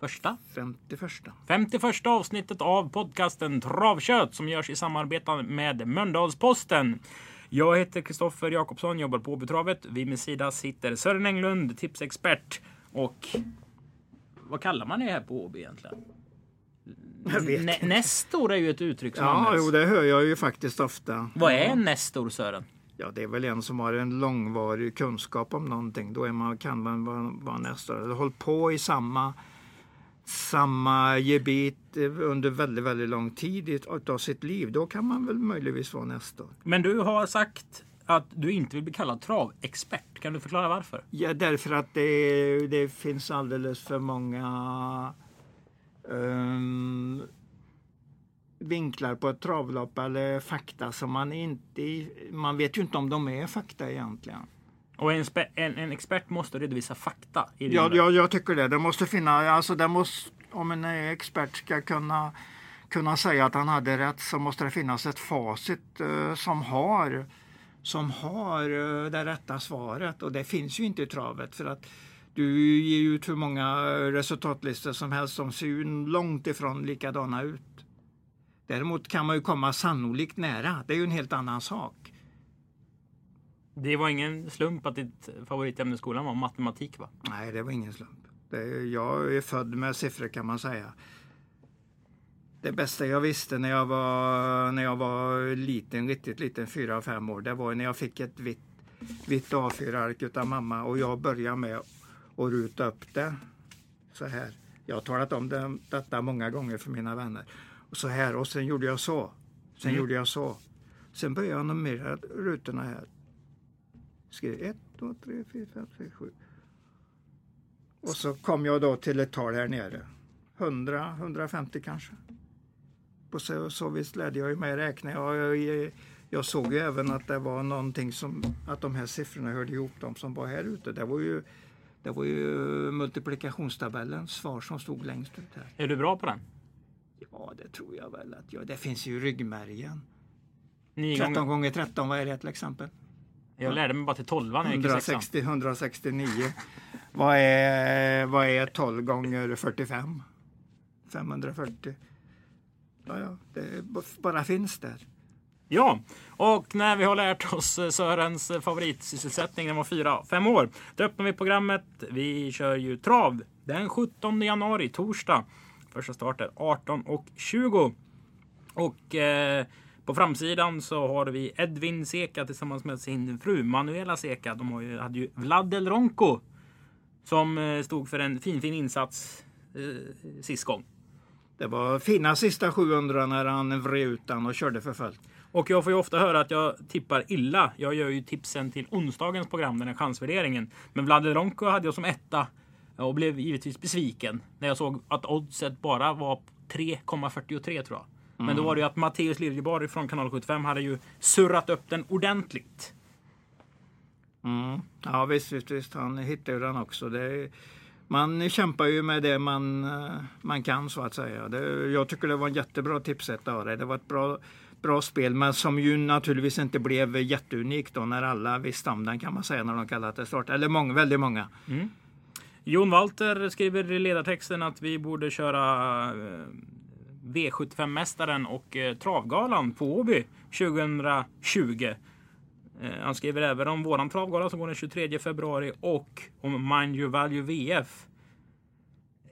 första 51. 51 avsnittet av podcasten Travkött som görs i samarbete med Mölndalsposten. Jag heter Kristoffer Jakobsson, jobbar på Åbytravet. Vid min sida sitter Sören Englund, tipsexpert och vad kallar man det här på Åby egentligen? Nä-. Nestor är ju ett uttryck som Ja, används. jo, det hör jag ju faktiskt ofta. Vad är en Nestor Sören? Ja, det är väl en som har en långvarig kunskap om någonting. Då är man, kan man vara, vara nästa. Eller hållit på i samma, samma gebit eh, under väldigt, väldigt lång tid utav sitt liv. Då kan man väl möjligtvis vara nästa. Men du har sagt att du inte vill bli kallad travexpert. Kan du förklara varför? Ja, därför att det, det finns alldeles för många ehm, vinklar på ett travlopp eller fakta som man inte... Man vet ju inte om de är fakta egentligen. Och en, en, en expert måste redovisa fakta. I Ja, ja, jag tycker det. Det måste finnas, alltså det måste, om en expert ska kunna, kunna säga att han hade rätt så måste det finnas ett facit eh, som har som har eh, det rätta svaret och det finns ju inte i travet för att du ger ut hur många resultatlistor som helst som ser ju långt ifrån likadana ut. Däremot kan man ju komma sannolikt nära. Det är ju en helt annan sak. Det var ingen slump att ditt favoritämne i skolan var matematik va? Nej, det var ingen slump. Är, jag är född med siffror kan man säga. Det bästa jag visste när jag var, när jag var liten, riktigt liten, fyra, fem år, det var när jag fick ett vitt, vitt A4-ark utav mamma och jag började med att ruta upp det så här. Jag har talat om det, detta många gånger för mina vänner. Och så här och sen gjorde jag så. Sen Mm. gjorde jag så. Sen började jag numrera rutorna här. Skrev 1, 2, 3, 4, 5, 6, 7. Och så kom jag då till ett tal här nere. 100, 150 kanske. På så, så vis lärde jag mig räkna. Jag, jag, jag såg ju även att det var någonting som, att de här siffrorna hörde ihop de som var här ute. Det var ju, det var ju multiplikationstabellens svar som stod längst ut här. Är du bra på den? Ja, det tror jag väl att jag, det finns ju i ryggmärgen. 9 13 gånger. gånger 13, vad är det till exempel? Jag lärde mig bara till 12 när jag gick i sexan. 160, 169. vad, är, vad är 12 gånger 45? 540. Ja, ja, det bara finns där. Ja, och när vi har lärt oss eh, Sörens eh, favoritsysselsättning när han var fyra, fem år. Då öppnar vi programmet. Vi kör ju trav den 17 januari, torsdag. Första start är 18 och 20. Och eh, på framsidan så har vi Edvin Seka tillsammans med sin fru Manuela Seka. De har ju, hade ju Vlad Del Ronco som eh, stod för en fin, fin insats eh, sist gång. Det var fina sista 700 när han vred ut den och körde för fullt. Och jag får ju ofta höra att jag tippar illa. Jag gör ju tipsen till onsdagens program, den här chansvärderingen. Men Vlad Ronko hade jag som etta och blev givetvis besviken när jag såg att oddset bara var 3,43 tror jag. Men då var det ju att Matteus Liljeborg från kanal 75 hade ju surrat upp den ordentligt. Mm. Ja visst, visst, visst, han hittade ju den också. Det, man kämpar ju med det man, eh, man kan så att säga. Det, jag tycker det var en jättebra tipsetta av det. Det var ett bra, bra spel men som ju naturligtvis inte blev jätteunikt då när alla visste om den kan man säga när de kallade det start. Eller många, väldigt många. Jon Walter skriver i ledartexten att vi borde köra eh, V75-mästaren och eh, Travgalan på Åby 2020. Eh, Han skriver även om våran travgala som går den 23 februari och om Mind Your Value VF. Eh,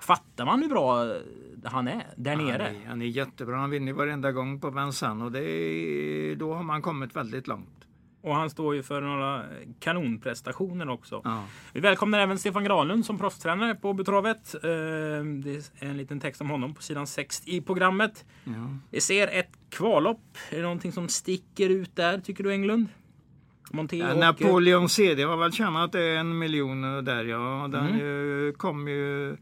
Fattar man hur bra han är där nere? Han är, han är jättebra. Han vinner varenda gång på Vincennes och det är, då har man kommit väldigt långt. Och han står ju för några kanonprestationer också. Ja. Vi välkomnar även Stefan Granlund som proffstränare på Betravet. Eh, Det är en liten text om honom på sidan 6 i programmet. Ja. Vi ser ett kvallopp. Är det någonting som sticker ut där tycker du Englund? Och... Napoleon CD har väl tjänat en miljon där ja. Den ju, kom ju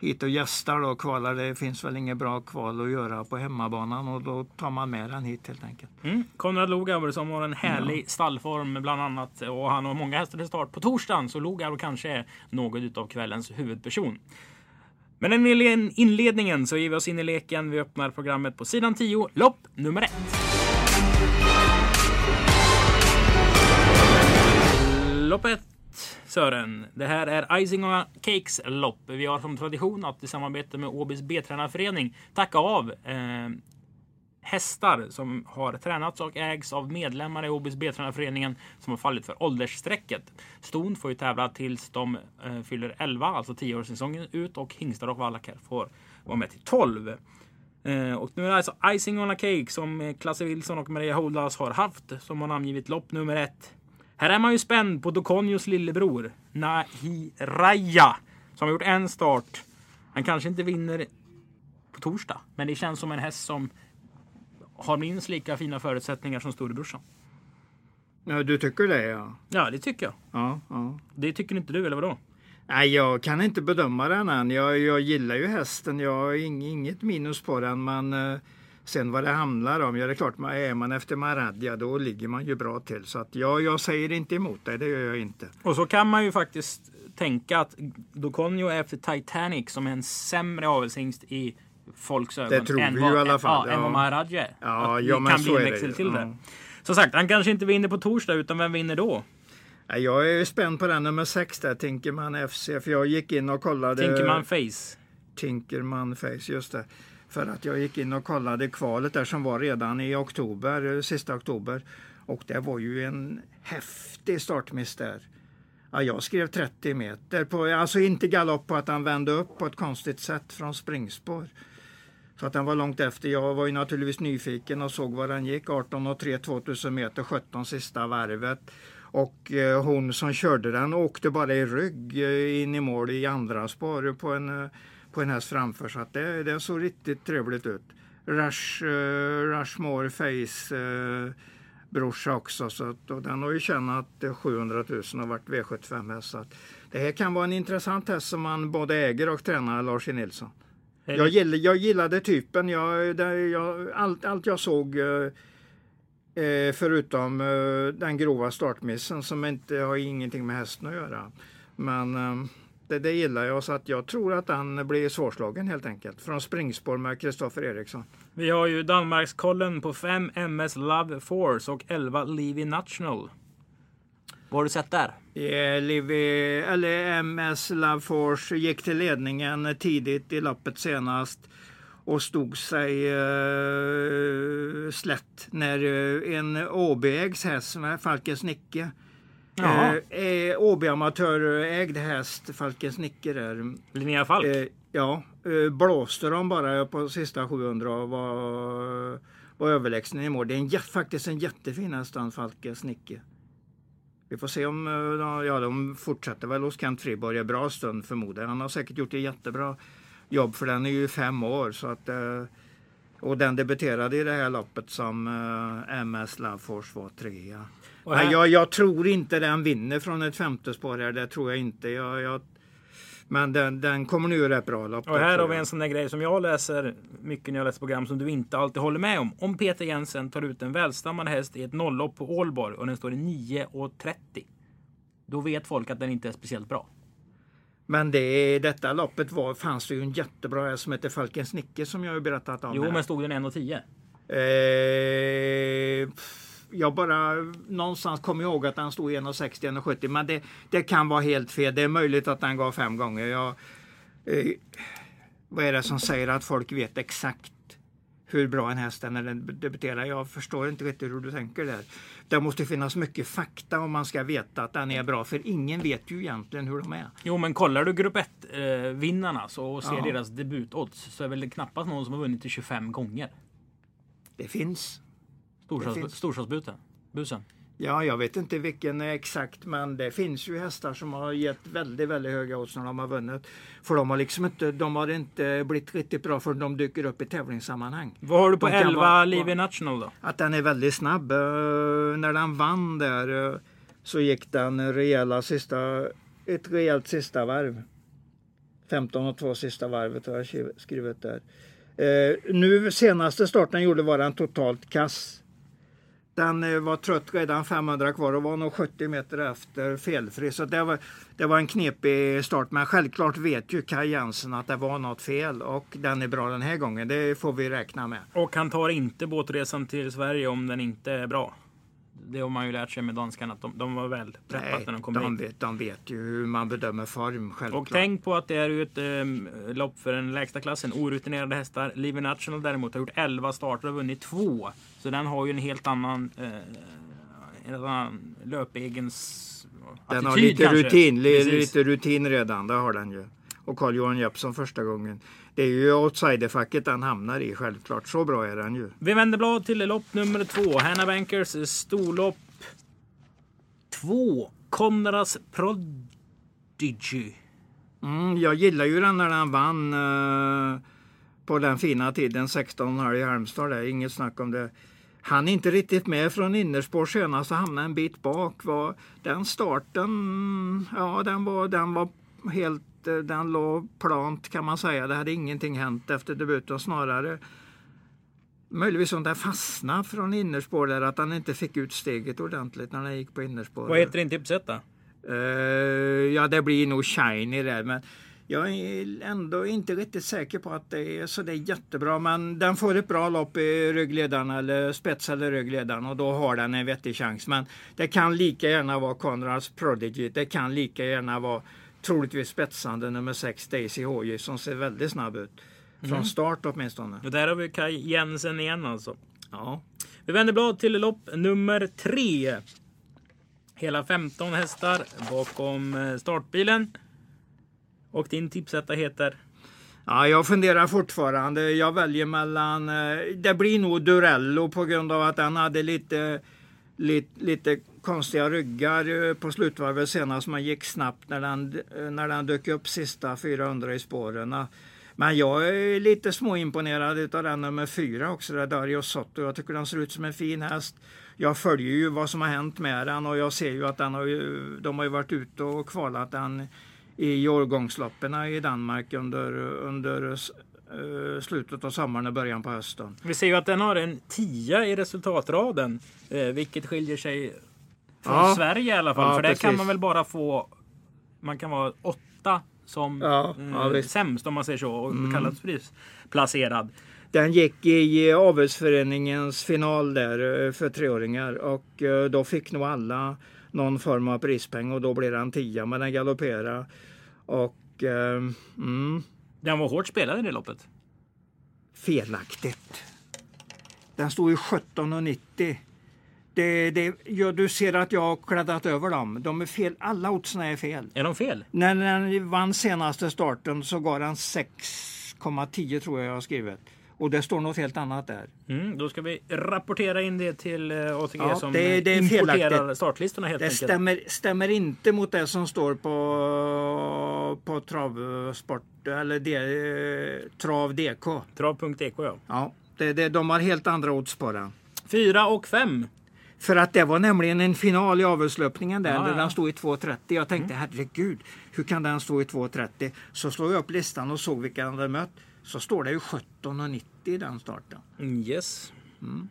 hit och gästar då, kvalar. Det finns väl inget bra kval att göra på hemmabanan och då tar man med den hit helt enkelt. Mm. Konrad Lugauer som har en härlig ja. stallform bland annat och han har många hästar till start på torsdagen så Lugauer kanske är något av kvällens huvudperson. Men i inledningen så ger vi oss in i leken. Vi öppnar programmet på sidan 10, lopp nummer 1. Lopp 1 Sören. Det här är Icing on Cakes lopp. Vi har som tradition att i samarbete med Åbys B-tränarförening tacka av eh, hästar som har tränats och ägs av medlemmar i Åbys B-tränarföreningen som har fallit för åldersstrecket. Ston får ju tävla tills de eh, fyller 11, alltså 10-årssäsongen ut och hingstar och vallackar får vara med till 12. Eh, och nu är det alltså Icing on a Cake som Klasse Wilson och Maria Holdas har haft som har namngivit lopp nummer ett. Här är man ju spänd på Dokonjos lillebror Nahiraya som har gjort en start. Han kanske inte vinner på torsdag, men det känns som en häst som har minst lika fina förutsättningar som storebrorsan. Ja, du tycker det ja? Ja, det tycker jag. Ja, ja. Det tycker inte du, eller vadå? Nej, jag kan inte bedöma den än. Jag, jag gillar ju hästen. Jag har inget minus på den, men uh, sen vad det handlar om, ja det är klart, är man efter Maradja då ligger man ju bra till. Så att jag, jag säger inte emot dig, det gör jag inte. Och så kan man ju faktiskt tänka att Dokonjo är efter Titanic som är en sämre avelshingst i folks ögon. Det tror än vi vad, ju i alla fall. Ja, ja. Än vad Maradja är. Ja, ja, men kan bli en växel till det. Ja. Som sagt, han kanske inte vinner på torsdag, utan vem vinner då? Jag är spänd på den nummer 6 där, Tinkerman FC. För jag gick in och kollade... Tinkerman Face. Tinkerman Face, just det. För att jag gick in och kollade kvalet där som var redan i oktober, eh, sista oktober. Och det var ju en häftig startmiss där. Ja, jag skrev 30 meter, på, alltså inte galopp på att han vände upp på ett konstigt sätt från springspår. Så att den var långt efter. Jag var ju naturligtvis nyfiken och såg var den gick. 18 och 3 2000 meter, 17 sista varvet. Och eh, hon som körde den åkte bara i rygg eh, in i mål i andra spår på en, eh, på en häst framför. Så att det, det såg riktigt trevligt ut. Rush, uh, Rushmore Face uh, brorsa också. Så att, och den har ju tjänat 700 000 och varit V75 häst. Så att det här kan vara en intressant häst som man både äger och tränar, Lars E. Nilsson. Jag, gill, jag gillade typen. Jag, det, jag, allt, allt jag såg eh, eh, förutom eh, den grova startmissen som inte har ingenting med hästen att göra. Men eh, det, det gillar jag så att jag tror att den blir svårslagen helt enkelt. Från springspår med Kristoffer Eriksson. Vi har ju Danmarkskollen på 5 MS Love Force och 11 Levi National. Vad har du sett där? Yeah, Livy, eller MS Love Force gick till ledningen tidigt i loppet senast och stod sig uh, slätt när uh, en Åbyägs häst Falkens Nicke uh, Åby-amatörägd häst, Falkens Nicke där. Linnea Falk? Uh, ja, uh, blåste de bara på sista 700 och var, var överlägsen i mål. Det är en, faktiskt en jättefin häst, Falkens Nicke. Vi får se om eh, ja, de fortsätter väl hos Kent Friborg en bra stund förmodar Han har säkert gjort ett jättebra jobb för den är ju fem år. Så att, eh, och den debuterade i det här loppet som eh, MS Lavfors var trea. Här... Men jag, jag, tror inte den vinner från ett femte spår här. Det tror jag inte. Jag, jag men den, den kommer nu rätt bra lopp. Och här har vi en sån där grej som jag läser mycket när jag läser program som du inte alltid håller med om. Om Peter Jensen tar ut en välstammad häst i ett nolllopp på Ålborg och den står i 9.30. Då vet folk att den inte är speciellt bra. Men det, detta loppet var, fanns det ju en jättebra häst som heter Falkens Nicke som jag har berättat om. Jo, här. men stod den 1.10? Eh, jag bara någonstans kommer ihåg att han stod i 1,60 1,70 men det, det kan vara helt fel. Det är möjligt att han gav fem gånger. Jag, eh, vad är det som säger att folk vet exakt hur bra en häst är när den debuterar? Jag förstår inte riktigt hur du tänker där. Det måste finnas mycket fakta om man ska veta att den är bra, för ingen vet ju egentligen hur de är. Jo, men kollar du grupp 1-vinnarna eh, och ser ja. deras debutodds så är väl det knappast någon som har vunnit till 25 gånger. Det finns. Storstadsbusen? Ja, jag vet inte vilken exakt, men det finns ju hästar som har gett väldigt, väldigt höga odds när de har vunnit. För de har liksom inte, de har inte blivit riktigt bra förrän de dyker upp i tävlingssammanhang. Vad har du på 11 Livy National då? Att den är väldigt snabb. Eh, när den vann där eh, så gick den rejäla sista, ett rejält sista varv. 15 och 2 sista varvet har jag skriv- skrivit där. Eh, nu senaste starten gjorde var den totalt kass. Den eh, var trött redan 500 kvar och var nog 70 meter efter felfri. Så det var, det var en knepig start. Men självklart vet ju Kaj Jensen att det var något fel och den är bra den här gången. Det får vi räkna med. Och han tar inte båtresan till Sverige om den inte är bra. Det har man ju lärt sig med danskarna att de, de var väl preppat när de kom de, hit. vet, de vet ju hur man bedömer form självklart. Och tänk på att det är ju ett eh, lopp för den lägsta klassen. Orutinerade hästar. Livy National däremot har gjort 11 starter och vunnit två. Så den har ju en helt annan, eh, en annan löpegens Den har attityd lite kanske. rutin, Precis. lite rutin redan, det har den ju. Och Carl-Johan Jeppsson första gången. Det är ju outsiderfacket den hamnar i självklart. Så bra är den ju. Vi vänder blad till lopp nummer två. Hanna Bankers storlopp två. Konrads Prodigy. Mm, jag gillar ju den när den vann eh, på den fina tiden 16,5 i Halmstad. Där. Inget snack om det. Han är inte riktigt med från innerspår senast och hamnade en bit bak. Var, den starten, ja den var, den var helt, den låg plant kan man säga. Det hade ingenting hänt efter debuten snarare. Möjligtvis om det fastnade från innerspår där att han inte fick ut steget ordentligt när han gick på innerspår. Vad heter din tipsetta? Eh, ja, det blir nog shiny där, men jag är ändå inte riktigt säker på att det är så det är jättebra. Men den får ett bra lopp i ryggledaren eller spets eller ryggledaren och då har den en vettig chans. Men det kan lika gärna vara Conrads Prodigy. Det kan lika gärna vara troligtvis spetsande nummer 6 Daisy Hoji som ser väldigt snabb ut. Från start åtminstone. Och där har vi Kaj Jensen igen alltså. Ja. Vi vänder blad till lopp nummer tre. Hela 15 hästar bakom eh, startbilen. Och din tipsetta heter? Ja, jag funderar fortfarande. Jag väljer mellan... eh, Det blir nog Durello på grund av att den hade lite, lite, lite konstiga ryggar eh, på slutvarvet senast. Man gick snabbt när den, eh, när den dök upp sista 400 i spåren. Ah, men jag är lite småimponerad av den nummer fyra också, där Dario Sotto. Jag tycker den ser ut som en fin häst. Jag följer ju vad som har hänt med den och jag ser ju att den har ju, de har ju varit ute och kvalat den i årgångsloppen i Danmark under, under eh, slutet av sommaren och början på hösten. Vi ser ju att den har en 10 i resultatraden. Eh, vilket skiljer sig från Ja. Sverige i alla fall. Ja, för där kan precis. man väl bara få... Man kan vara åtta som Ja, eh. Mm. sämst om man säger så. Och kallas prisplacerad. Den gick i avelsföreningens final där eh, för treåringar och då fick nog alla någon form av prispeng och då blev den 10 men den galopperade. Och eh, mm, Den var hårt spelad i det loppet. felaktigt. Den stod ju 17,90. Det, det, ja, du ser att jag har kladdat över dem. De är fel. Alla oddsen är fel. Är de fel? När den vann senaste starten så gav den 6,10 tror jag jag har skrivit. Och det står något helt annat där. Mm, då ska vi rapportera in det till eh, ATG Ja, som det- det är importerar felaktigt. startlistorna helt Det enkelt. stämmer, stämmer inte mot det som står på, på travsport eller det, eh, trav DK. Trav.dk ja. Ja, det, det, de har helt andra odds på den. Fyra och fem. För att det var nämligen en final i avelslöpningen där, Ja, där ja. den stod i 2.30. Jag tänkte herregud, hur kan den stå i 2.30? Så slog jag upp listan och såg vilka den hade mött. Så står det ju 17.90 i den starten. Mm, Yes. Mm.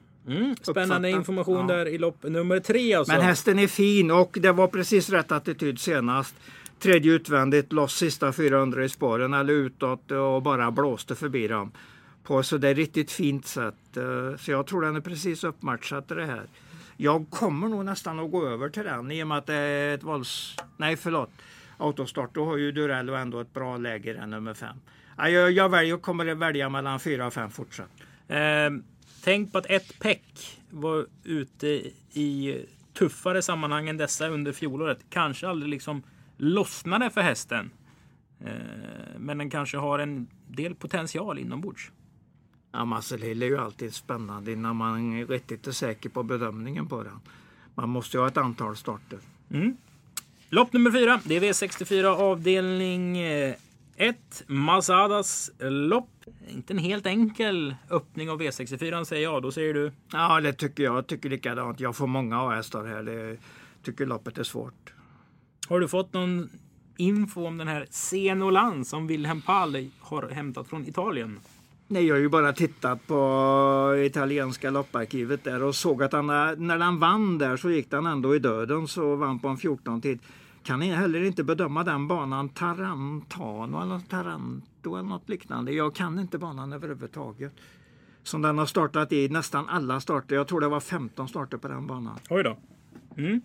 Spännande Uppfattat. information Ja. där i lopp nummer tre alltså. Men hästen är fin och det var precis rätt attityd senast. Tredje utvändigt, loss sista 400 i spåren eller utåt och bara blåste förbi dem. På så det är riktigt fint sätt. Eh, Så jag tror den är precis uppmatchad till det här. Jag kommer nog nästan att gå över till den i och med att det är ett vålds... Nej förlåt. Autostart, då har ju Durello ändå ett bra läge i den nummer fem. Ja, Jag, jag väljer, kommer att välja mellan fyra och fem fortsatt. Eh, tänk på att ett peck var ute i tuffare sammanhang än dessa under fjolåret. Kanske aldrig liksom lossnade för hästen. Eh, men den kanske har en del potential inombords. Ja, Muscle Hill är ju alltid spännande innan man riktigt är säker på bedömningen på den. Man måste ju ha ett antal starter. Lopp nummer fyra. Det är V64 avdelning 1. Masadas lopp. Inte en helt enkel öppning av V64 säger jag. Då säger du? Ja, det tycker jag. Jag tycker likadant. Jag får många A-hästar här. Det tycker loppet är svårt. Har du fått någon info om den här Senolan som Wilhelm Pall har hämtat från Italien? Nej, jag har ju bara tittat på italienska lopparkivet där och såg att han, när han vann där så gick han ändå i döden så vann på en 14 tid. Kan heller inte bedöma den banan Tarantano eller Taranto eller något liknande. Jag kan inte banan överhuvudtaget. Som den har startat i nästan alla starter. Jag tror det var 15 starter på den banan. Oj då. Mm.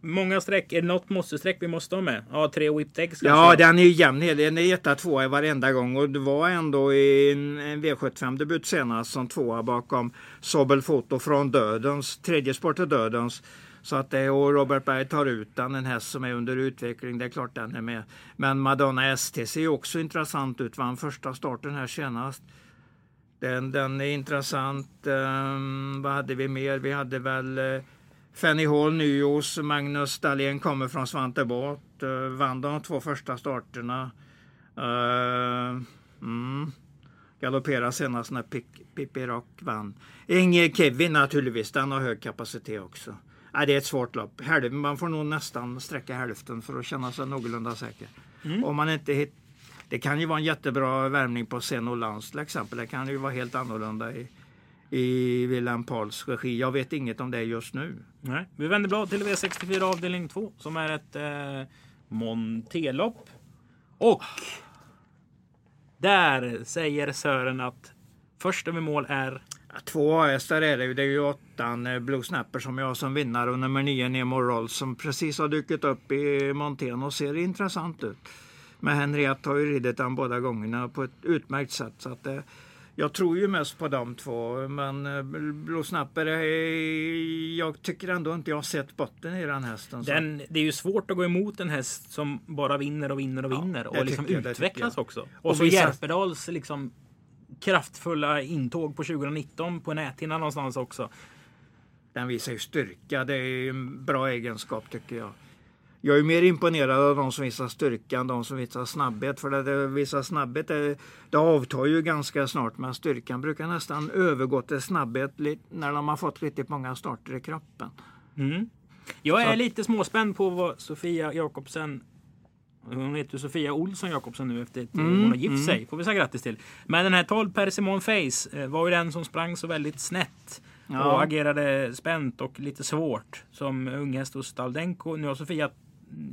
Många streck. Är det något måste-streck vi måste ha med? Ja, tre whipped eggs Ja, den är ju jämn. Den är etta, tvåa varenda gång. Och det var ändå i en V75-debut senast som tvåa bakom Sobel Foto från Dödens. Tredje sport är Dödens. Så att det, och Robert Berg tar ut den, en häst som är under utveckling. Det är klart den är med. Men Madonna ST ser också intressant ut. Vann första starten här senast. Den, den är intressant. Um, vad hade vi mer? Vi hade väl uh, Fanny Hall Nyås. Magnus Dahlén kommer från Svante Båt. Uh, eh, vann de två första starterna. Uh, mm. Galopperade senast när Pippi Rock vann. Inge Kevin naturligtvis. Den har hög kapacitet också. Nej, det är ett svårt lopp. Man får nog nästan sträcka hälften för att känna sig någorlunda säker. Mm. Om man inte hit, det kan ju vara en jättebra värmning på Senolans till exempel. Det kan ju vara helt annorlunda i, i Wilhelm Pauls regi. Jag vet inget om det just nu. Nej. Vi vänder blad till V64 avdelning 2 som är ett eh, Montelopp. Och där säger Sören att först över mål är Två hästar är det ju. Det är ju åttan eh, Blue Snapper som jag har som vinnare och nummer nio Nemo Rolls som precis har dykt upp i Montén och ser intressant ut. Men Henriette har ju ridit den båda gångerna på ett utmärkt sätt. Så att, eh, jag tror ju mest på de två, men eh, Blue Snapper, jag tycker ändå inte jag har sett botten i den hästen. Den, det är ju svårt att gå emot en häst som bara vinner och vinner och ja, vinner och liksom jag, utvecklas också. Och, och så Järpedals liksom kraftfulla intåg på 2019 på näthinnan någonstans också. Den visar ju styrka. Det är en bra egenskap tycker jag. Jag är mer imponerad av de som visar styrka än de som visar snabbhet. För det visar snabbhet, det, det avtar ju ganska snart. Men styrkan brukar nästan övergå till snabbhet när de har fått riktigt många starter i kroppen. Mm. Jag är Så. lite småspänd på vad Sofia Jakobsen hon heter Sofia Olsson Jakobsson nu efter att mm, hon har gift mm. sig. Får vi säga grattis till. Men den här 12 Persimon Face eh, var ju den som sprang så väldigt snett. Ja. Och agerade spänt och lite svårt som unghäst hos Staldenko. Nu har Sofia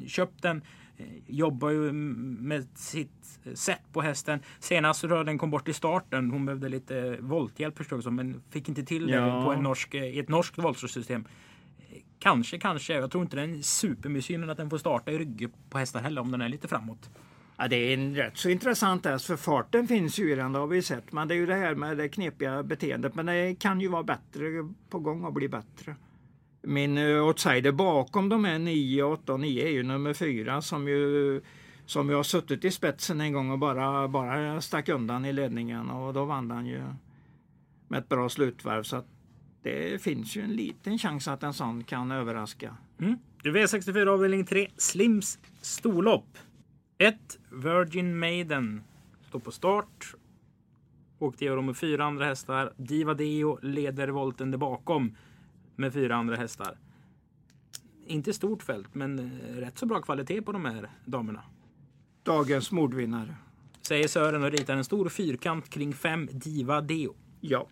köpt den. Eh, jobbar ju med sitt sätt på hästen. Senast så den kom bort i starten. Hon behövde lite volthjälp förstås men fick inte till det ja. på en norsk, i ett norskt voltsystem. Kanske, kanske. Jag tror inte den är supermissgynnad att den får starta i rygg på hästar heller om den är lite framåt. Ja, det är en rätt så intressant häst för farten finns ju i den, det har vi sett. Men det är ju det här med det knepiga beteendet. Men det kan ju vara bättre på gång att bli bättre. Min eh, outsider bakom de här 9, 8 och 9 är ju nummer 4 som ju som jag har suttit i spetsen en gång och bara, bara stack undan i ledningen och då vann han ju med ett bra slutvarv. Så att det finns ju en liten chans att en sån kan överraska. Mm. V64 avdelning 3, Slims storlopp. 1. Virgin Maiden står på start. Åkte igenom med fyra andra hästar. Diva Deo leder volten där bakom med fyra andra hästar. Inte stort fält, men eh, rätt så bra kvalitet på de här damerna. Dagens mordvinnare. Säger Sören och ritar en stor fyrkant kring fem Diva Deo. Ja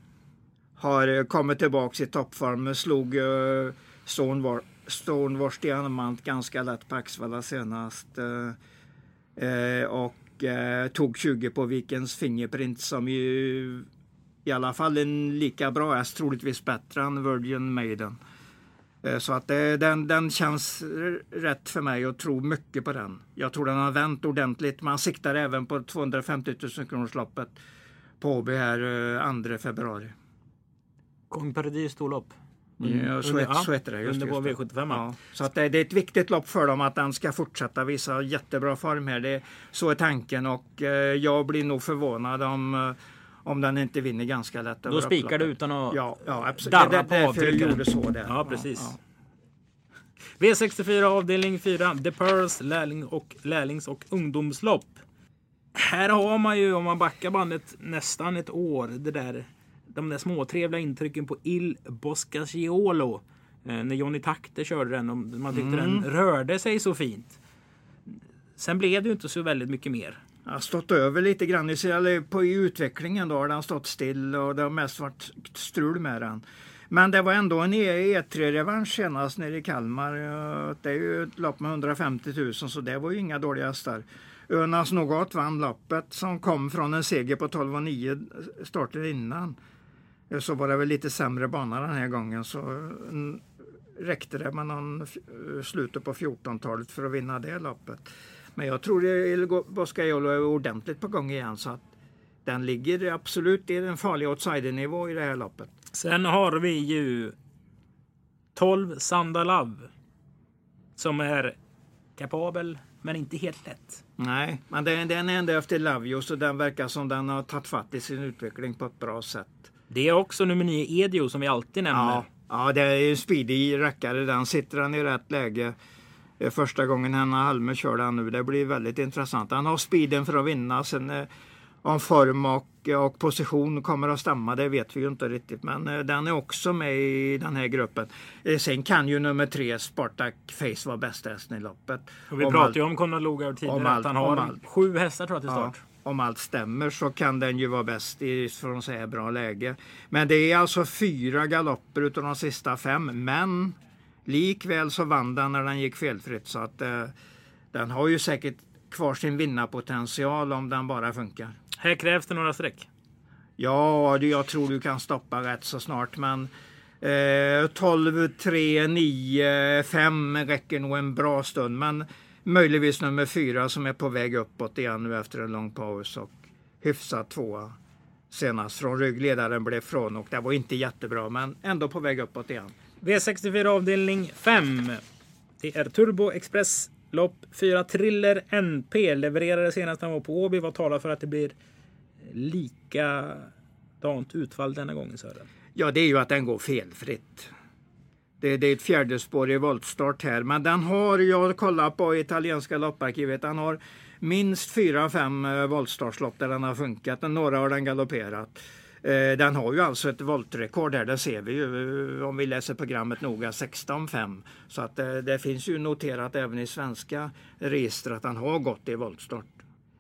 har eh, kommit tillbaka i toppform. Slog uh, Stonewars Diamant ganska lätt på Axvalla senast. Uh, och tog 20 på Vikens Fingerprint som ju i alla fall en lika bra häst, troligtvis bättre än Virgin Maiden. Så att det, den, den känns rätt för mig och tror mycket på den. Jag tror den har vänt ordentligt. Man siktar även på 250 000 kronorsloppet på Åby här 2 februari. Kong Paradis storlopp. Mm. Ja, så, heter det. Just, under just V75. Ja. Så att det, det, är ett viktigt lopp för dem att den ska fortsätta visa jättebra form här. Det, så är tanken och eh, jag blir nog förvånad om eh, om den inte vinner ganska lätt. Då spikar du utan att ja, ja, absolut. darra det, på jag gjorde så där. Ja, precis. Ja, ja. V64 avdelning 4. The Pearls lärling och, lärlings och ungdomslopp. Här har man ju, om man backar bandet nästan ett år, det där de där småtrevliga intrycken på Il Boscacciolo. Eh, när Johnny Takter körde den och man tyckte mm. den rörde sig så fint. sen blev det ju inte så väldigt mycket mer. Jag har stått över lite grann eller på, i utvecklingen. Då har den stått still och det har mest varit strul med den. Men det var ändå en E3-revansch senast nere i Kalmar. Det är ju ett lopp med 150 000 så det var ju inga dåliga hästar. Önas Nougat vann loppet som kom från en seger på 12,9 starten innan. Så var det väl lite sämre bana den här gången så mm, räckte det med någon slutet på 14-talet för att vinna det loppet. Men jag tror att Boscaiolo är ordentligt på gång igen så att den ligger absolut i den farliga outsidernivå i det här loppet. Sen har vi ju 12 Sandalav som är kapabel men inte helt lätt. Nej, men den, den är ändå efter Lavio så den verkar som den har tagit fatt i sin utveckling på ett bra sätt. Det är också nummer 9 Edio som vi alltid nämner. Ja, ja det är en speedy rackare. Den sitter han i rätt läge. Första gången Hanna Halme kör den nu. Det blir väldigt intressant. Han har speeden för att vinna. Sen eh, om form och, och position kommer att stämma, det vet vi ju inte riktigt. Men eh, den är också med i den här gruppen. Eh, sen kan ju nummer tre, Spartak Face, vara bästa hästen i loppet. Och vi om pratade ju om Conor Lugauer tidigare, att han har allt, sju hästar tror jag till start. Ja, om allt stämmer så kan den ju vara bäst i från så här bra läge. Men det är alltså fyra galopper utav de sista fem. Men likväl så vann den när den gick felfritt. Så att eh, den har ju säkert kvar sin vinnarpotential om den bara funkar. Här krävs det några streck. Ja, jag tror du kan stoppa rätt så snart. Men eh, 12, 3, 9, 5 räcker nog en bra stund. Men möjligtvis nummer 4 som är på väg uppåt igen nu efter en lång paus. Och hyfsat tvåa senast från ryggledaren blev från och det var inte jättebra men ändå på väg uppåt igen. V64 avdelning 5. Det är Turbo Express lopp 4 Triller NP levererade senast han var på Åby. Vad talar för att det blir likadant utfall denna gången Sören? Ja, det är ju att den går felfritt. Det, det är ett fjärde spår i voltstart här, men den har, jag kollat på italienska lopparkivet, den har minst fyra, fem eh, voltstartslopp där den har funkat. Några har den galopperat. Eh, den har ju alltså ett voltrekord här, det ser vi ju eh, om vi läser programmet noga, 16.5. Så att det, det finns ju noterat även i svenska register att han har gått i voltstart.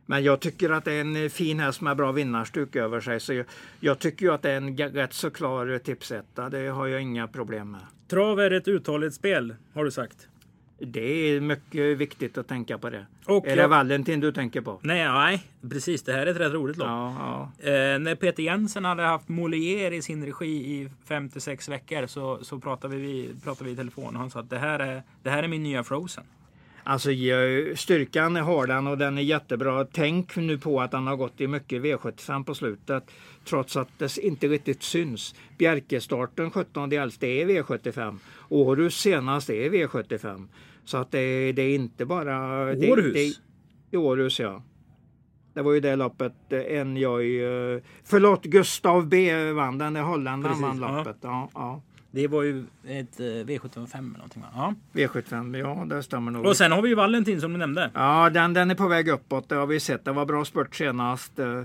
Men jag tycker att det är en fin häst med bra vinnarstuk över sig. Så jag, jag tycker ju att det är en rätt så klar tipsetta. Det har jag inga problem med. Trav är ett uthålligt spel, har du sagt. Det är mycket viktigt att tänka på det. Och är det Valentin du tänker på? Nej, nej, precis. Det här är ett rätt roligt lopp. Ja, ja. Eh, när Peter Jensen hade haft Molière i sin regi i 5-6 veckor så, så pratade, vi, pratade vi i telefon och han sa att det här är, det här är min nya Frozen. Alltså styrkan har den och den är jättebra. Tänk nu på att han har gått i mycket V75 på slutet. Trots att det inte riktigt syns. Bjerkestarten 17 11 är V75. Århus senast är V75. Så att det, det är inte bara... Århus? Det, det, Århus ja. Det var ju det loppet. Eh, förlåt, Gustav B vann den. Holländaren vann loppet. Ja. Ja, Det var ju ett eh, V75 eller någonting va? Ja. V75, ja det stämmer nog. Och sen har vi ju Valentin som du nämnde. Ja, den, den är på väg uppåt. Det har vi sett. Det var bra spurt senast. Eh,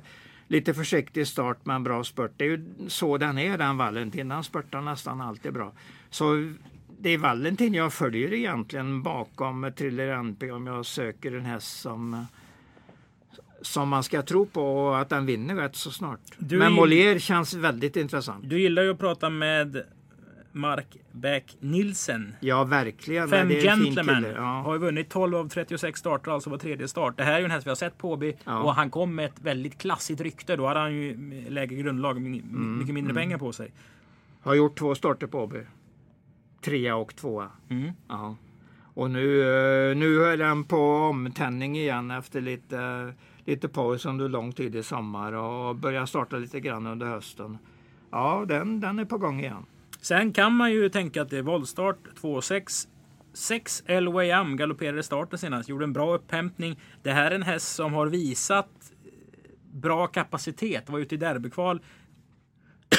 lite försiktig start men bra spurt. Det är ju så den är den Valentin. Den spurtar nästan alltid bra. Så det är Valentin jag följer egentligen bakom Triller NP om jag söker en häst som som man ska tro på och att den vinner rätt så snart. Du Men Molière känns väldigt intressant. Du gillar ju att prata med Mark Beck Nilsen. Ja, verkligen. Fem Gentlemen. Ja. Har vunnit 12 av 36 starter, alltså var tredje start. Det här är ju en häst vi har sett på Åby ja. och han kom med ett väldigt klassigt rykte. Då hade han ju lägre grundlag, mycket mm, mindre mm. pengar på sig. Har gjort två starter på Åby trea och tvåa. Mm. Ja. Och nu, eh, nu är den på omtändning igen efter lite, lite paus under lång tid i sommar och börjar starta lite grann under hösten. Ja, den, den är på gång igen. Sen kan man ju tänka att det är voltstart 2-6. 6 Elway Am galopperade starten senast, gjorde en bra upphämtning. Det här är en häst som har visat bra kapacitet. Var ute i derbykval.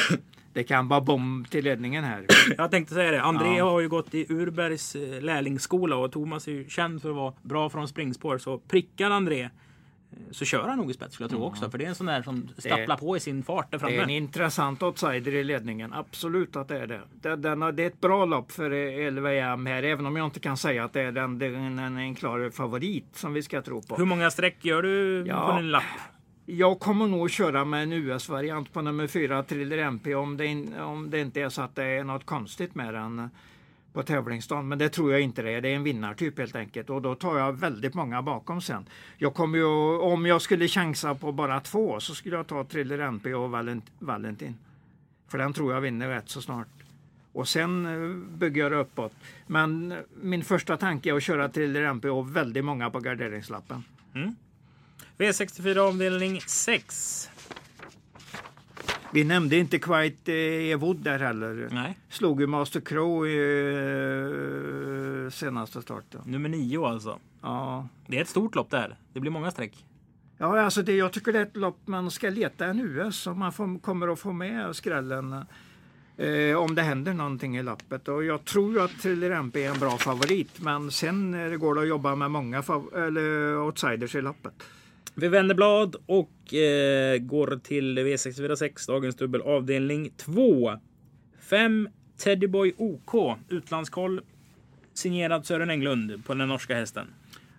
Det kan vara bomb till ledningen här. Jag tänkte säga det. André ja. har ju gått i Urbergs eh, lärlingsskola och Thomas är ju känd för att vara bra från springspår. Så prickar André så kör han nog i spets skulle jag tro också. För det är en sån där som stapplar på i sin fart där Det är en framme. intressant outsider i ledningen. Absolut att det är det. Det, den, det är ett bra lopp för LVM här, även om jag inte kan säga att det är den, det är en, klar favorit som vi ska tro på. Hur många streck gör du Ja. på din lapp? Jag kommer nog köra med en US-variant på nummer 4, Triller MP, om det, in, om det inte är så att det är något konstigt med den på tävlingsdagen. Men det tror jag inte det är. Det är en vinnartyp helt enkelt. Och då tar jag väldigt många bakom sen. Jag kommer ju, om jag skulle chansa på bara två så skulle jag ta Triller MP och Valent, Valentin. För den tror jag vinner rätt så snart. Och sen eh, bygger jag det uppåt. Men eh, min första tanke är att köra Triller MP och väldigt många på garderingslappen. V64 avdelning 6. Vi nämnde inte Quite eh, Ewood där heller. Nej, Slog ju Master Crow i eh, senaste starten. nummer 9 alltså. Ja. Det är ett stort lopp där. Det blir många streck. Ja, alltså det, jag tycker det är ett lopp man ska leta en US om man får, kommer att få med skrällen. Eh, om det händer någonting i loppet. Och jag tror ju att Thriller MP är en bra favorit. Men sen eh, går det att jobba med många eller outsiders i loppet. Vi vänder blad och eh, går till V646, dagens dubbel avdelning 2. 5 Teddyboy OK, utlandskoll. Signerad Sören Englund på den norska hästen.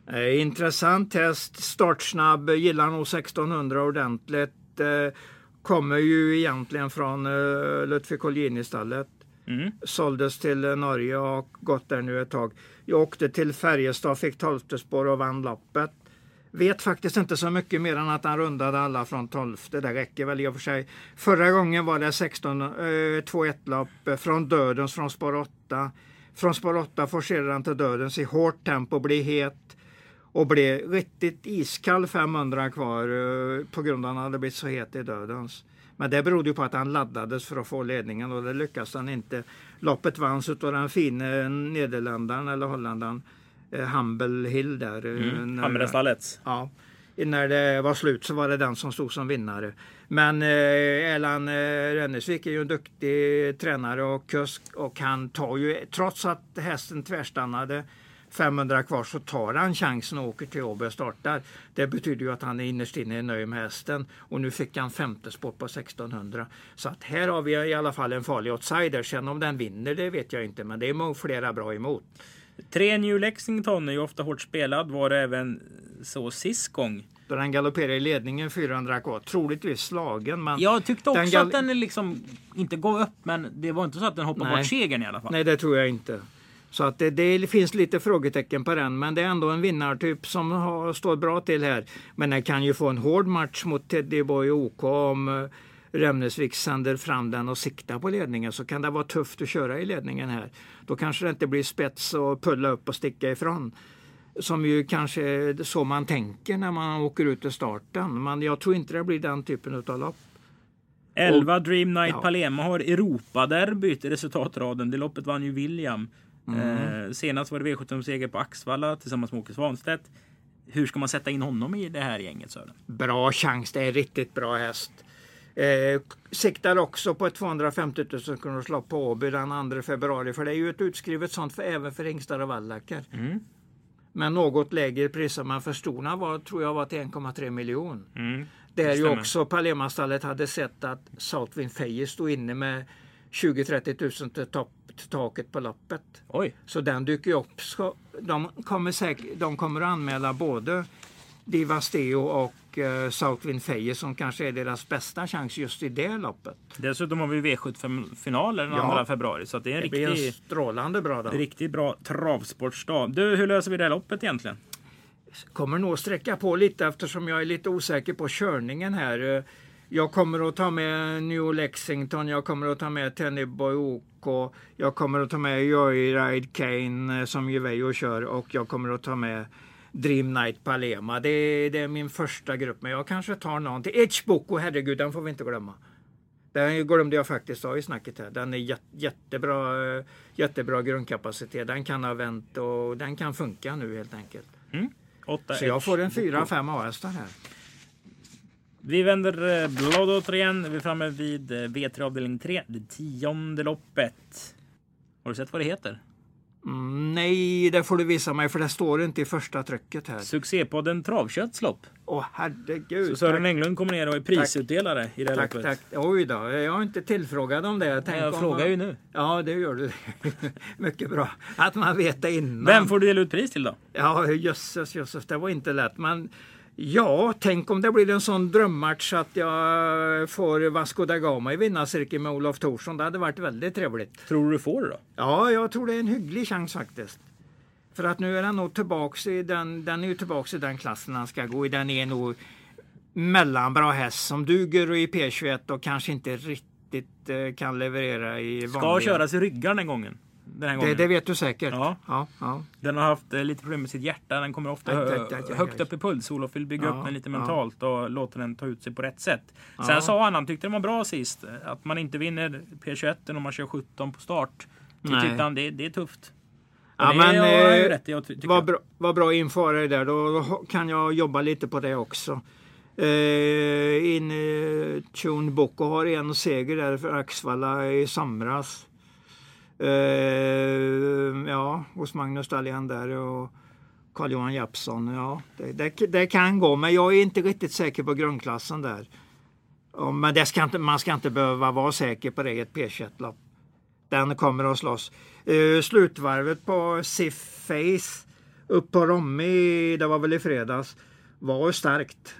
Eh, intressant häst, startsnabb, gillar nog 1600 ordentligt. Eh, kommer ju egentligen från eh, Lutfi Colgjini-stallet. Mm. Såldes till eh, Norge och gått där nu ett tag. Jag åkte till Färjestad, fick 12 spår och vann loppet. Vet faktiskt inte så mycket mer än att han rundade alla från 12. Det räcker väl i och för sig. Förra gången var det 16, eh, 2-1 lopp eh, från dödens från spår 8. Från spår 8 forcerade han till dödens i hårt tempo, blev het och blev riktigt iskall 500 kvar eh, på grund av att han hade blivit så het i dödens. Men det berodde ju på att han laddades för att få ledningen och det lyckades han inte. Loppet vanns av den fine nederländaren eller holländaren Humble Hill där. eh, Mm. Hammarstallets. Ja. När det var slut så var det den som stod som vinnare. Men eh, Erland eh, Rennesvik är ju en duktig tränare och kusk och han tar ju, trots att hästen tvärstannade 500 kvar så tar han chansen och åker till Åby och startar. Det betyder ju att han är innerst inne nöjd med hästen och nu fick han femte sport på 1600. Så att här har vi i alla fall en farlig outsider. Sen om den vinner det vet jag inte men det är många flera bra emot. Tre New Lexington är ju ofta hårt spelad. Var det även så sist gång. Då den galopperar i ledningen 400 kvar. Troligtvis slagen men Jag tyckte också Den att den liksom inte gav upp, men det var inte så att den hoppade Nej. bort segern i alla fall. Nej, det tror jag inte. Så att det, det finns lite frågetecken på den, men det är ändå en vinnartyp som har, står bra till här. Men den kan ju få en hård match mot Teddy Boy OK om eh, Remnesvik sänder fram den och siktar på ledningen så kan det vara tufft att köra i ledningen här. Då kanske det inte blir spets och pulla upp och sticka ifrån. Som ju kanske är så man tänker när man åker ut i starten. Men jag tror inte det blir den typen av lopp. 11 Dream Night Ja. Palema har Europaderbyt i resultatraden. Det loppet vann ju William. Eh, senast var det V75-seger på Axvalla tillsammans med Åke Svanstedt. Hur ska man sätta in honom i det här gänget Sören? Bra chans, det är en riktigt bra häst. Eh, siktar också på ett 250 000 kronors lopp på Åby den 2 februari. För det är ju ett utskrivet sånt för, även för hingstar och vallackar. Mm. Men något lägre priser. Men för storna var, tror jag var till 1,3 miljon. Mm. Där ju också Palema-stallet hade sett att Southwind Fejer stod inne med 20-30 000 till, topp, till taket på loppet. Oj, Så den dyker ju upp. De kommer, säkert, de kommer att anmäla både Divasteo och eh, Southwind Fejer som kanske är deras bästa chans just i det loppet. dessutom har vi V75-finaler den Ja. 2 februari. Så att det är en Det blir en riktigt, strålande bra dag. riktigt bra travsportsdag. Du, hur löser vi det här loppet egentligen? Kommer nog sträcka på lite eftersom jag är lite osäker på körningen här. Jag kommer att ta med New Lexington, jag kommer att ta med Tennyboy OK, jag kommer att ta med Joyride Kane eh, som Juvejo kör och jag kommer att ta med Dream Night Palema. Det är, det är min första grupp, men jag kanske tar någon till. Etchboko, herregud, den får vi inte glömma. Den glömde jag faktiskt ha i snacket här. Den är jät- jättebra, eh, jättebra grundkapacitet. Den kan ha vänt och den kan funka nu helt enkelt. Åtta Så jag får en Edge. 4-5 A-hästar här. Vi vänder eh, blad återigen. Vi är framme vid eh, V3 avdelning 3. Det tionde loppet. Har du sett vad det heter? Mm, nej, det får du visa mig för det står inte i första trycket här. Succépodden Travkötts lopp. Åh herregud. Så Sören tack, Englund kommer ner och är prisutdelare i det här tack, loppet. tack. Oj då, jag har inte tillfrågad om det. Tänk Jag om frågar man... ju nu. Ja, det gör du. Mycket bra. Att man vet det innan. Vem får du dela ut pris till då? Ja, jösses, jösses, det var inte lätt. Men ja, tänk om det blir en sån drömmatch att jag får Vasco da Gama i vinnarcirkeln med Olof Thorsson. Det hade varit väldigt trevligt. Tror du du får det då? Ja, jag tror det är en hygglig chans faktiskt. För att nu är han nog tillbaks i den, den är ju tillbaks i den klassen han ska gå i. Den är nog mellanbra häst som duger i P21 och kanske inte riktigt eh, kan leverera i Ska vanliga. köras i ryggar den gången. Den här Det, gången. det vet du säkert. Ja. Ja, ja. Den har haft eh, lite problem med sitt hjärta. Den kommer ofta högt upp i puls. Olof vill bygga upp den lite mentalt och låta den ta ut sig på rätt sätt. Sen sa han, han tyckte den var bra sist, att man inte vinner P21 om man kör 17 på start. Det tyckte han, det, det är tufft. Ja, det men, eh, rätt i, jag Vad bra, vad bra det där. Då kan jag jobba lite på det också. Eh, in, eh, Tune Boko har en seger där för Axvalla i somras. Eh, ja, hos Magnus Dahlén där och Carl-Johan Jeppsson. Ja, det, det, det kan gå, men jag är inte riktigt säker på grundklassen där. Ja, men det ska inte, man ska inte behöva vara säker på det i ett P21-lopp. Den kommer att slåss. Uh, slutvarvet på Sif Face upp på Romme, det var väl i fredags, var starkt.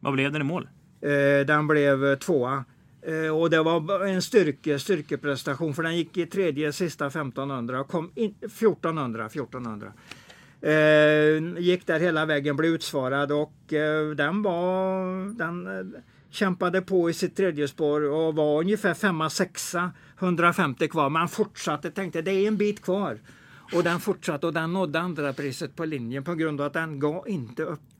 Vad blev den i mål? Eh, den blev tvåa. Eh, och det var en styrke, styrkeprestation för den gick i tredje sista 1500 och kom in, 1400. 1400. Eh, gick där hela vägen, blev utsvarad och eh, den var den eh, kämpade på i sitt tredje spår och var ungefär femma, sexa, 150 kvar. Men fortsatte, tänkte det är en bit kvar. Och den fortsatte och den nådde andra priset på linjen på grund av att den gav inte upp.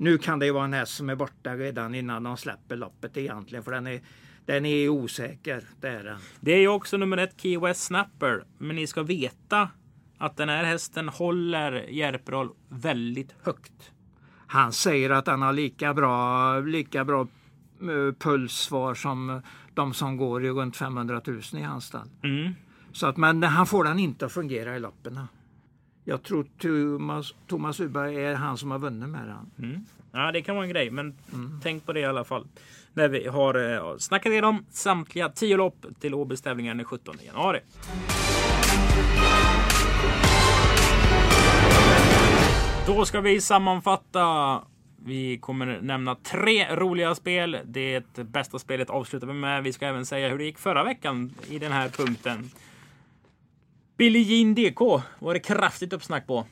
Nu kan det ju vara en häst som är borta redan innan de släpper loppet egentligen för den är, den är osäker. Det är den. Det är ju också nummer ett Key West Snapper. Men ni ska veta att den här hästen håller Järperoll väldigt högt. Han säger att han har lika bra, lika bra eh, pulssvar som de som går i runt 500 000 i hans stall. Mm. Så att, men han får den inte att fungera i loppen. Jag tror Thomas, Thomas Uberg är han som har vunnit med den. Mm. Ja, det kan vara en grej, men tänk på det i alla fall. När vi har eh, snackat igenom samtliga tio lopp till Åbys tävlingar den 17 januari. Då ska vi sammanfatta. Vi kommer nämna tre roliga spel. Det bästa spelet avslutar vi med. Vi ska även säga hur det gick förra veckan i den här punkten. Billie Jean DK var det kraftigt uppsnack på.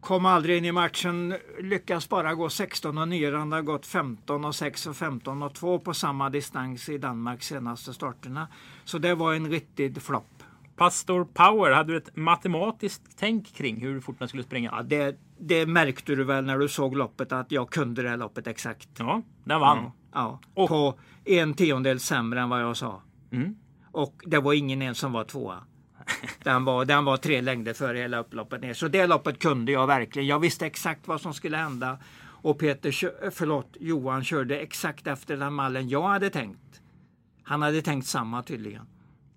Kom aldrig in i matchen, lyckas bara gå 16 och 9. Han har gått 15 och 6 och 15 och 2 på samma distans i Danmarks senaste starterna. Så det var en riktig flopp. Pastor Power, hade du ett matematiskt tänk kring hur fort den skulle springa? Ja, det, det märkte du väl när du såg loppet att jag kunde det här loppet exakt. Ja, den vann. Ja, ja. Och- På en tiondel sämre än vad jag sa. Mm. Och det var ingen ens som var tvåa. Den var, den var tre längder före hela upploppet ner. Så det loppet kunde jag verkligen. Jag visste exakt vad som skulle hända. Och Peter, förlåt, Johan körde exakt efter den mallen jag hade tänkt. Han hade tänkt samma tydligen.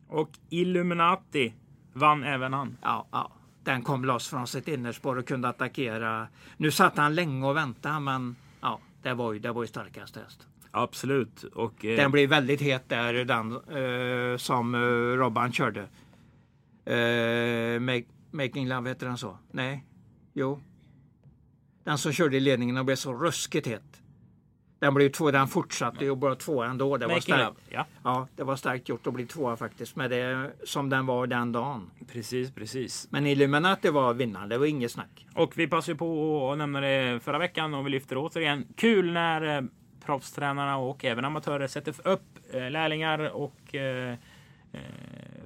Och Illuminati vann även han. Ja, ja. Den kom loss från sitt innerspår och kunde attackera. Nu satt han länge och väntade men ja, det var ju, det var ju starkast häst. Absolut. Och, eh, Den blev väldigt het där den eh, som eh, Robban körde. Make, making Love heter den så? Nej? Jo. Den som körde i ledningen och blev så ruskigt het. Den blev två, den fortsatte ju bara två ändå. Det var starkt. Ja, Ja, det var starkt gjort att bli tvåa faktiskt. Med det som den var den dagen. precis, precis. Men Illuminati var vinnaren, det var inget snack. Och vi passade på att nämna det förra veckan och vi lyfter återigen. Kul när eh, proffstränarna och även amatörer sätter upp eh, lärlingar och eh, eh,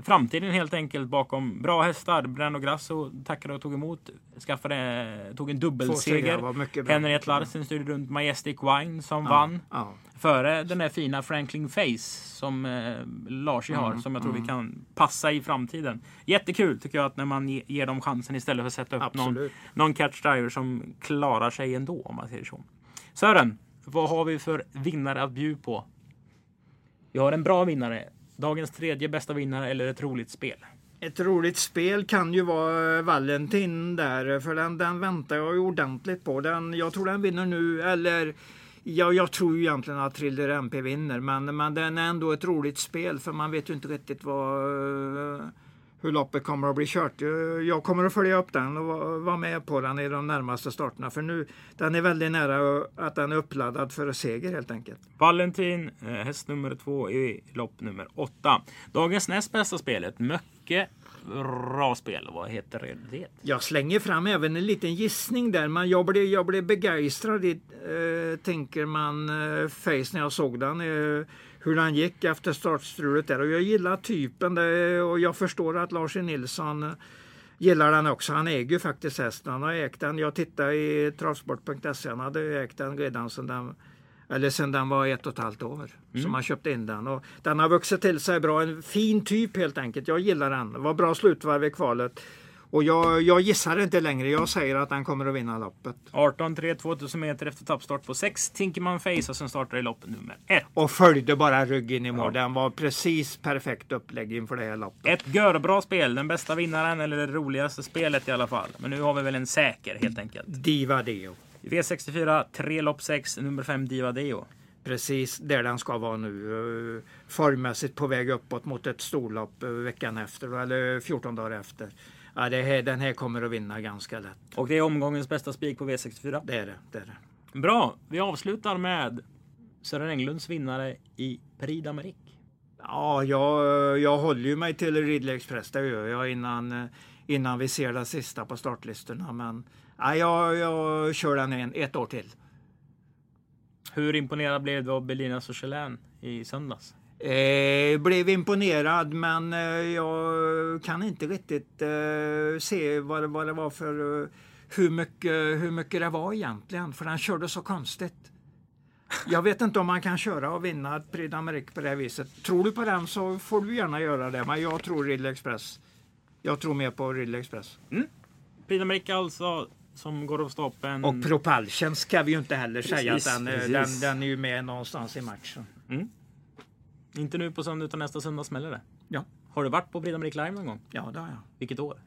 framtiden helt enkelt bakom bra hästar. Brando Grasso tackade och tog emot. Skaffade, tog en dubbelseger. Henriette Larsen styrde runt Majestic Wine som vann. Ja. Före den där fina Franklin Face som eh, Lars har. Mm, som jag tror vi kan passa i framtiden. Jättekul tycker jag att när man ge, ger dem chansen istället för att sätta upp någon, någon catch driver som klarar sig ändå om man säger så. Sören, vad har vi för vinnare att bjuda på? Vi har en bra vinnare. Dagens tredje bästa vinnare eller ett roligt spel. Ett roligt spel kan ju vara eh, Valentin där, eh, för den, den väntar jag ju ordentligt på. Den, jag tror den vinner nu, eller ja, jag tror ju egentligen att Thriller MP vinner, men, men den är ändå ett roligt spel för man vet ju inte riktigt vad, eh, hur loppet kommer att bli kört. Jag kommer att följa upp den och va- vara med på den i de närmaste starterna, för nu den är väldigt nära att den är uppladdad för seger helt enkelt. Valentin, eh, häst nummer två i lopp nummer åtta. Dagens näst bästa spel, ett mycket bra spel. Vad heter det? Jag slänger fram även en liten gissning där. Men jag blev, jag blev begeistrad i, eh, tänker man, eh, Face när jag såg den. Eh, hur den gick efter startstrulet där. Och jag gillar typen där, och jag förstår att Lars. Nilsson gillar den också. Han äger ju faktiskt hästen. Han har ägt den. Jag tittade i travsport.se. Han hade ägt den redan sedan den eller sen den var ett och ett halvt år som man köpte in den. Och den har vuxit till sig bra. En fin typ helt enkelt. Jag gillar den. Det var bra slutvarv i kvalet. Och jag, jag gissar inte längre. Jag säger att den kommer att vinna loppet. 18-3, 2000 meter efter toppstart på 6. Tinkerman Face och sen startar i lopp nummer 1. Och följde bara ryggen i mål. Den var precis perfekt upplägg inför det här loppet. Ett görbra spel, den bästa vinnaren eller det roligaste spelet i alla fall. Men nu har vi väl en säker helt enkelt. Diva Deo. V64, 3 lopp 6, nummer 5 Diva Deo. Precis där den ska vara nu. Eh, Formmässigt på väg uppåt mot ett storlopp eh, veckan efter. Eller 14 dagar efter. Ja, det här, den här kommer att vinna ganska lätt. Och det är omgångens bästa spik på V64. Det är det. det, är det. Bra, vi avslutar med Sören Englunds vinnare i Prix d'Amérique. Ja, jag, jag håller ju mig till Ridley Express. Det gör jag innan, innan vi ser det sista på startlistorna. Men ja, jag, jag kör den en, ett år till. Hur imponerad blev du av Belina Sochelen i söndags? Eh, blev imponerad men eh, jag kan inte riktigt eh, se vad det, vad det var för eh, hur, mycket, hur mycket det var egentligen. För han körde så konstigt. Jag vet inte om man kan köra och vinna ett Prix d'Amérique på det här viset. Tror du på den så får du gärna göra det. Men jag tror Ridley Express. Jag tror mer på Ridley Express. Prix d'Amérique alltså, som går av stapeln. Och Propulsion ska vi ju inte heller säga att Precis, den, eh, precis. den, den är ju med någonstans i matchen. Inte nu på söndag utan nästa söndag smäller det. Ja, Har du varit på d'Amérique live någon gång? ja det har jag. Vilket år?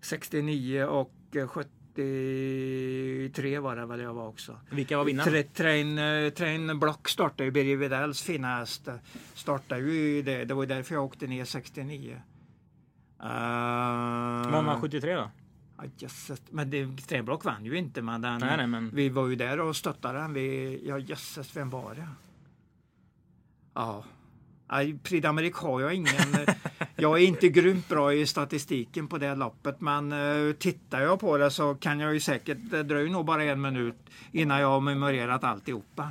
69 och eh, 73 var det väl jag var också. Vilka var vinnarna? Tra- Train, eh, Train Block startade ju, Birger Widells fina häst. eh, Startade ju det. Det var därför jag åkte ner 69. Uh, Vem vann 73 då? Jösses. Men det, Train Block vann ju inte. Men, den, Nej, nej, men- vi var ju där och stöttade den. Vi, ja jösses, vem var det? Ja. Nej, Prix d'Amérique har jag ingen. eh, jag är inte grymt bra i statistiken på det loppet men uh, tittar jag på det så kan jag ju säkert, det dröjer nog bara en minut innan jag har memorerat alltihopa.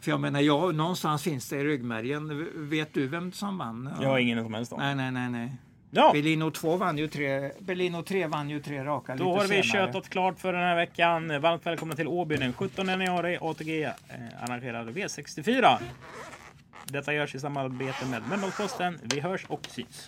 För jag menar, jag, någonstans finns det i ryggmärgen. Vet du vem som vann? Jag har ingen som helst om. Nej, nej, nej, nej. Ja, Bellino 2 vann ju tre, Bellino 3 vann ju tre raka då har vi senare. klart för den här veckan. Varmt välkomna till Åby den 17 januari. ATG eh, arrangerade V64. Detta görs i samarbete med Mölndalsposten. Vi hörs och syns.